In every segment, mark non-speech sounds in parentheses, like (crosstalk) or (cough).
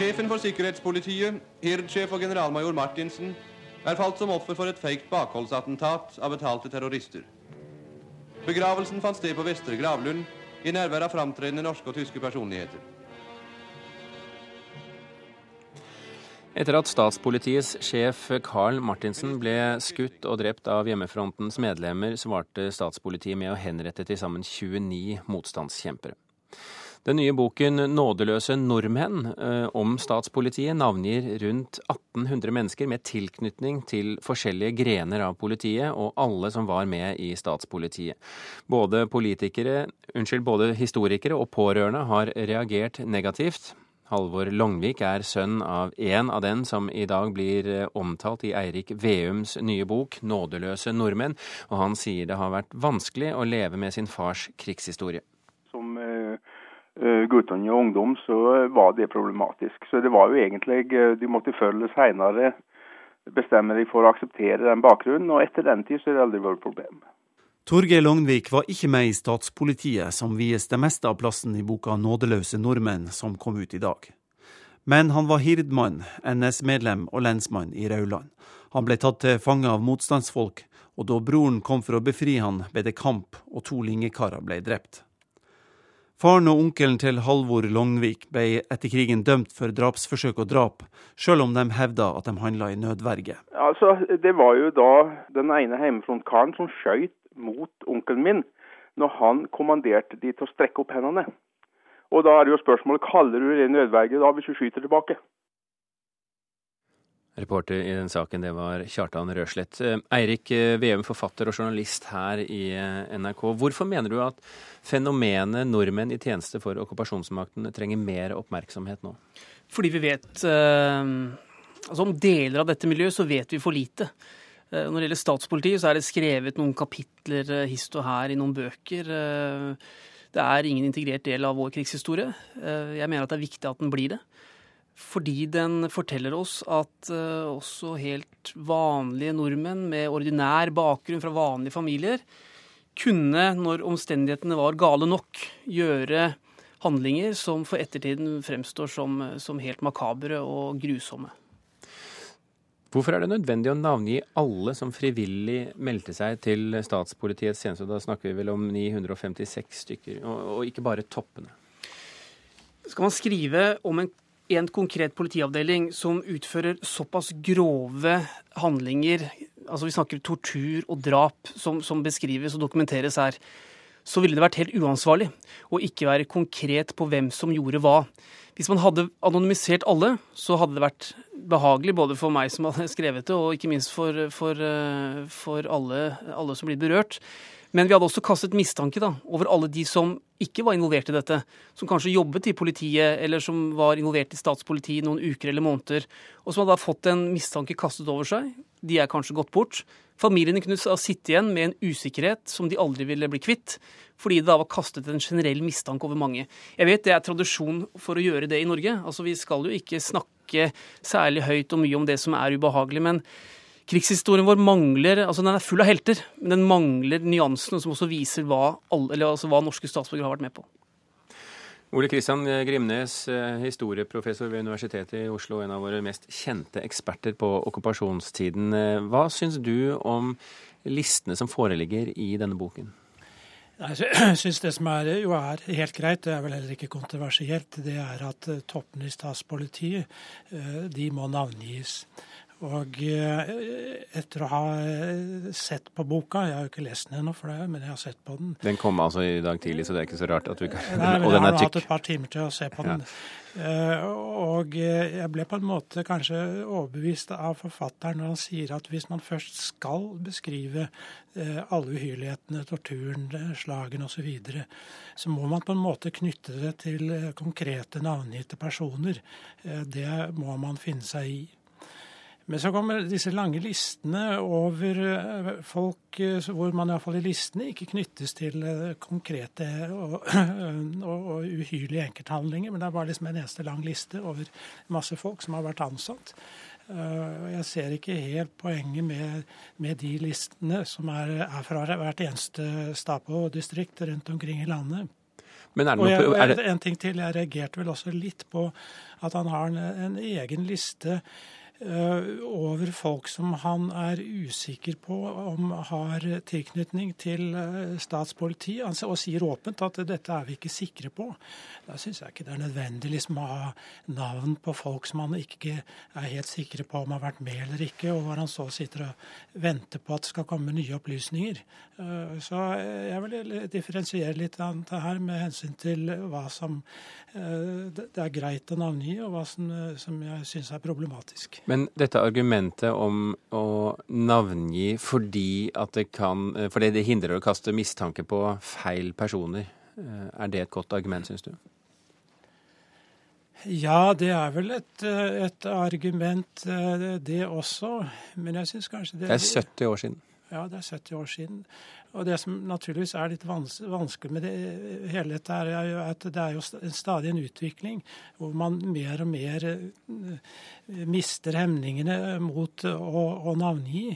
Sjefen for sikkerhetspolitiet, hirdsjef og generalmajor Martinsen, er falt som offer for et feikt bakholdsattentat av betalte terrorister. Begravelsen fant sted på Vestre gravlund i nærvær av framtredende norske og tyske personligheter. Etter at statspolitiets sjef Carl Martinsen ble skutt og drept av hjemmefrontens medlemmer, svarte statspolitiet med å henrette til sammen 29 motstandskjempere. Den nye boken 'Nådeløse nordmenn' eh, om statspolitiet navngir rundt 1800 mennesker med tilknytning til forskjellige grener av politiet, og alle som var med i statspolitiet. Både unnskyld, både historikere og pårørende har reagert negativt. Halvor Longvik er sønn av en av den som i dag blir eh, omtalt i Eirik Veums nye bok 'Nådeløse nordmenn', og han sier det har vært vanskelig å leve med sin fars krigshistorie. Eh, Eh, guttene og ungdom, så var det problematisk. Så det var jo egentlig eh, De måtte før eller seinere bestemme seg for å akseptere den bakgrunnen, og etter den tid så har det aldri vært problem. Torgeir Lognvik var ikke med i statspolitiet, som vies det meste av plassen i boka 'Nådeløse nordmenn', som kom ut i dag. Men han var hirdmann, NS-medlem og lensmann i Rauland. Han ble tatt til fange av motstandsfolk, og da broren kom for å befri han, ble det kamp, og to linjekarer ble drept. Faren og onkelen til Halvor Longvik ble etter krigen dømt for drapsforsøk og drap, selv om de hevda at de handla i nødverge. Altså, Det var jo da den ene hjemmefrontkaren som skjøt mot onkelen min, når han kommanderte de til å strekke opp hendene. Og da er det jo spørsmålet kaller du det nødverge da hvis du skyter tilbake? Reporter i den saken, det var Kjartan Røslett. Eh, Eirik eh, Veum, forfatter og journalist her i eh, NRK. Hvorfor mener du at fenomenet nordmenn i tjeneste for okkupasjonsmakten trenger mer oppmerksomhet nå? Fordi vi vet Altså om deler av dette miljøet så vet vi for lite. Når det gjelder statspolitiet, så er det skrevet noen kapitler hist og her i noen bøker. Det er ingen integrert del av vår krigshistorie. Jeg mener at det er viktig at den blir det. Fordi den forteller oss at uh, også helt vanlige nordmenn med ordinær bakgrunn fra vanlige familier kunne, når omstendighetene var gale nok, gjøre handlinger som for ettertiden fremstår som, som helt makabre og grusomme. Hvorfor er det nødvendig å navngi alle som frivillig meldte seg til statspolitiets tjeneste? Da snakker vi vel om 956 stykker, og, og ikke bare toppene? Skal man skrive om en en konkret politiavdeling som utfører såpass grove handlinger, altså vi snakker tortur og drap, som, som beskrives og dokumenteres her, så ville det vært helt uansvarlig å ikke være konkret på hvem som gjorde hva. Hvis man hadde anonymisert alle, så hadde det vært behagelig både for meg som hadde (laughs) skrevet det, og ikke minst for, for, eh, for alle, alle som blir berørt. Men vi hadde også kastet mistanke da, over alle de som ikke var involvert i dette. Som kanskje jobbet i politiet, eller som var involvert i statspolitiet noen uker eller måneder. Og som hadde fått en mistanke kastet over seg. De er kanskje gått bort. Familiene kunne sitte igjen med en usikkerhet som de aldri ville bli kvitt. Fordi det da var kastet en generell mistanke over mange. Jeg vet det er tradisjon for å gjøre det i Norge. Altså Vi skal jo ikke snakke særlig høyt og mye om det som er ubehagelig. men Krigshistorien vår mangler altså Den er full av helter, men den mangler nyansene som også viser hva, alle, altså hva norske statsborgere har vært med på. Ole Kristian Grimnes, eh, historieprofessor ved Universitetet i Oslo, en av våre mest kjente eksperter på okkupasjonstiden. Eh, hva syns du om listene som foreligger i denne boken? (clears throat) Jeg syns det som er, jo er helt greit, det er vel heller ikke kontroversielt, det er at eh, toppene i statspolitiet de må navngis. Og eh, etter å ha eh, sett på boka Jeg har jo ikke lest den ennå, men jeg har sett på den. Den kom altså i dag tidlig, så det er ikke så rart at du ikke Nei, men Og den er tykk. Jeg har hatt et par timer til å se på den. Ja. Og eh, jeg ble på en måte kanskje overbevist av forfatteren når han sier at hvis man først skal beskrive alle uhyrlighetene, torturen, slagene osv., så, videre, så må man på en måte knytte det til konkrete navngitte personer. Det må man finne seg i. Men så kommer disse lange listene over eh, folk eh, hvor man iallfall i listene ikke knyttes til eh, konkrete og, (clears throat) og, og uhyrlige enkelthandlinger, men det er bare liksom en eneste lang liste over masse folk som har vært ansatt. Jeg ser ikke helt poenget med, med de listene som er, er fra hvert eneste Stapo-distrikt rundt omkring i landet. Men er det Og noe jeg, En ting til. Jeg reagerte vel også litt på at han har en, en egen liste over folk som han er usikker på om har tilknytning til statspoliti, statspolitiet, og sier åpent at dette er vi ikke sikre på. Da syns jeg ikke det er nødvendig liksom, å ha navn på folk som han ikke er helt sikre på om har vært med eller ikke, og hvor han så sitter og venter på at det skal komme nye opplysninger. Eh, Så jeg vil differensiere litt av det her med hensyn til hva som eh, det er greit å navngi, og hva som, eh, som jeg syns er problematisk. Men dette argumentet om å navngi fordi at det kan Fordi det hindrer å kaste mistanke på feil personer, eh, er det et godt argument, syns du? Ja, det er vel et, eh, et argument, eh, det også. Men jeg syns kanskje det Det er 70 år siden. Ja, det er 70 år siden. Og det som naturligvis er litt vans vanskelig med det hele dette, er jo at det er jo stadig en utvikling hvor man mer og mer eh, mister hemningene mot å, å navngi.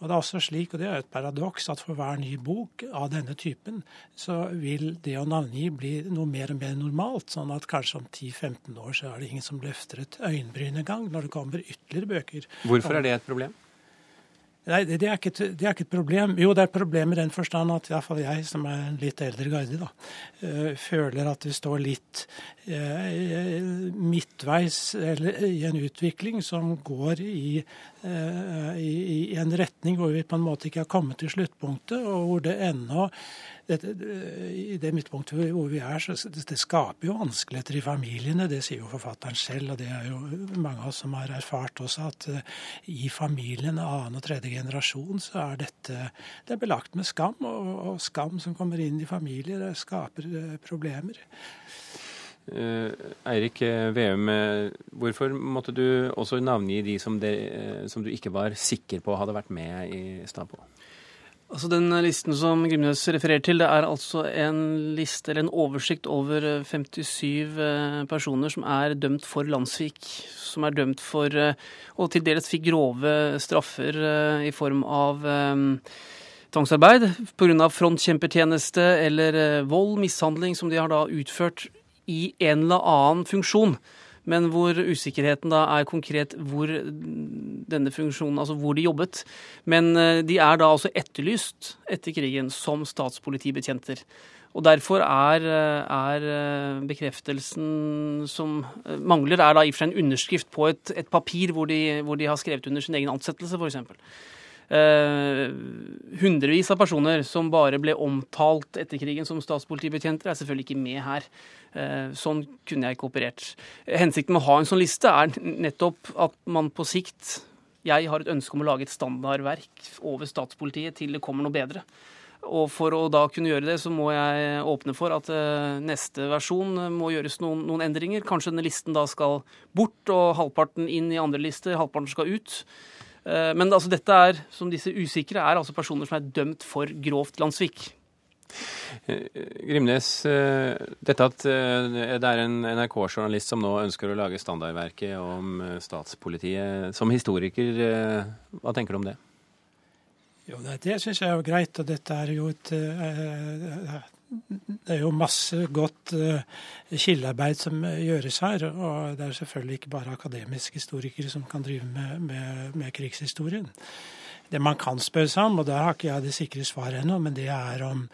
Og det er også slik, og det er et paradoks, at for hver ny bok av denne typen, så vil det å navngi bli noe mer og mer normalt. Sånn at kanskje om 10-15 år så er det ingen som løfter et øyenbryn engang når det kommer ytterligere bøker. Hvorfor er det et problem? Nei, det, er ikke, et- det er ikke et problem. Jo, det er et problem i den forstand at iallfall jeg, som er en litt eldre garde, da, eh, føler at vi står litt eh, midtveis eller, i en utvikling som går i, eh, i, i en retning hvor vi på en måte ikke har kommet til sluttpunktet, og hvor det ennå det, I det midtpunktet hvor vi er, så det, det skaper jo vanskeligheter i familiene. Det sier jo forfatteren selv, og det er jo mange av oss som har erfart også, at eh, i familien annen og tredje generasjon så er dette det er belagt med skam. Og, og skam som kommer inn i familier, skaper eh, problemer. Uh, Eirik eh, Veum, hvorfor måtte du også navngi de som, eh, som du ikke var sikker på hadde vært med i stad på? Altså Den listen som Grimnes refererer til, det er altså en liste eller en oversikt over eh, 57 eh, personer som er dømt for landssvik. Som er dømt for eh, og til dels fikk grove straffer eh, i form av eh, tvangsarbeid pga. frontkjempertjeneste eller eh, vold, mishandling, som de har da utført i en eller annen funksjon. Men hvor usikkerheten da er konkret hvor denne funksjonen, altså hvor de jobbet. Men eh, de er da altså etterlyst etter krigen som statspolitibetjenter. Og derfor er, eh, er eh, bekreftelsen som mangler, er da i og for seg en underskrift på et, et papir hvor de, hvor de har skrevet under sin egen ansettelse, f.eks. Eh, hundrevis av personer som bare ble omtalt etter krigen som statspolitibetjenter, er selvfølgelig ikke med her. Eh, sånn kunne jeg ikke operert. Hensikten med å ha en sånn liste er nettopp at man på sikt Jeg har et ønske om å lage et standardverk over statspolitiet til det kommer noe bedre. Og for å da kunne gjøre det, så må jeg åpne for at eh, neste versjon må gjøres noen, noen endringer. Kanskje denne listen da skal bort, og halvparten inn i andre lister, halvparten skal ut. Eh, Men altså dette er, som disse usikre, er altså personer som er dømt for grovt landssvik. Eh, Grimnes, eh, dette at det er en NRK-journalist som nå ønsker å lage standardverket om statspolitiet. Som historiker, hva tenker du om det? Jo, det, syns jeg er greit, og dette er jo et Det er jo masse godt eh, kildearbeid som eh, gjøres her. Og det er selvfølgelig ikke bare akademiske historikere som kan drive med, med, med krigshistorien. Det man kan spørre seg om, og der har ikke jeg det sikre svaret ennå, men det er om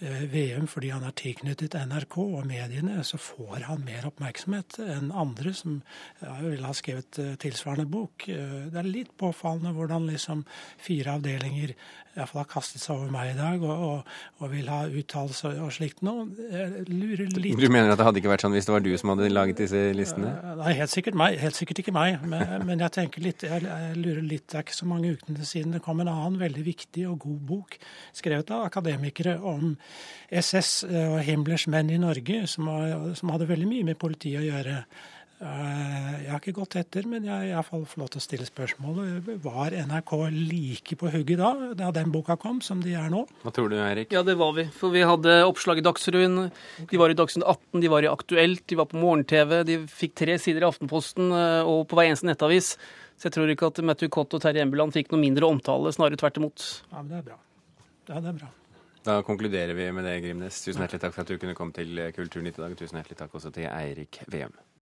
eh, VM, fordi han er tilknyttet NRK og mediene, så får han mer oppmerksomhet enn andre som ja, ville ha skrevet eh, tilsvarende bok. Eh, Det er litt påfallende hvordan liksom fire avdelinger iallfall har kastet seg over meg i dag og, og, og vil ha uttalelse og slikt nå. Jeg lurer litt Du mener at det hadde ikke vært sånn hvis det var du som hadde laget disse listene? Nei, helt sikkert, meg, helt sikkert ikke meg. Men, men jeg tenker litt, jeg, jeg lurer litt, det er ikke så mange ukene siden det kom en annen veldig viktig og god bok skrevet av akademikere om SS og Himmlers menn i Norge, som, var, som hadde veldig mye med politiet å gjøre. Eh, Jeg har ikke gått etter, men jeg har iallfall fått lov til å stille spørsmålet. Var NRK like på hugget da, da den boka kom, som de er nå? Hva tror du, Eirik? Ja, det var vi. For vi hadde oppslag i Dagsrevyen. De var i Dagsrevyen 18, de var i Aktuelt, de var på morgen-TV. De fikk tre sider i Aftenposten eh, og på hver eneste nettavis. Så jeg tror ikke at Matthew Cott og Terje Embeland fikk noe mindre omtale, snarere tvert imot. Ja, men det er bra. Ja, det er bra. Da konkluderer vi med det, Grimnes. Tusen hjertelig takk for at du kunne komme til Kulturnytt i dag. Tusen hjertelig takk også til Eirik Veum.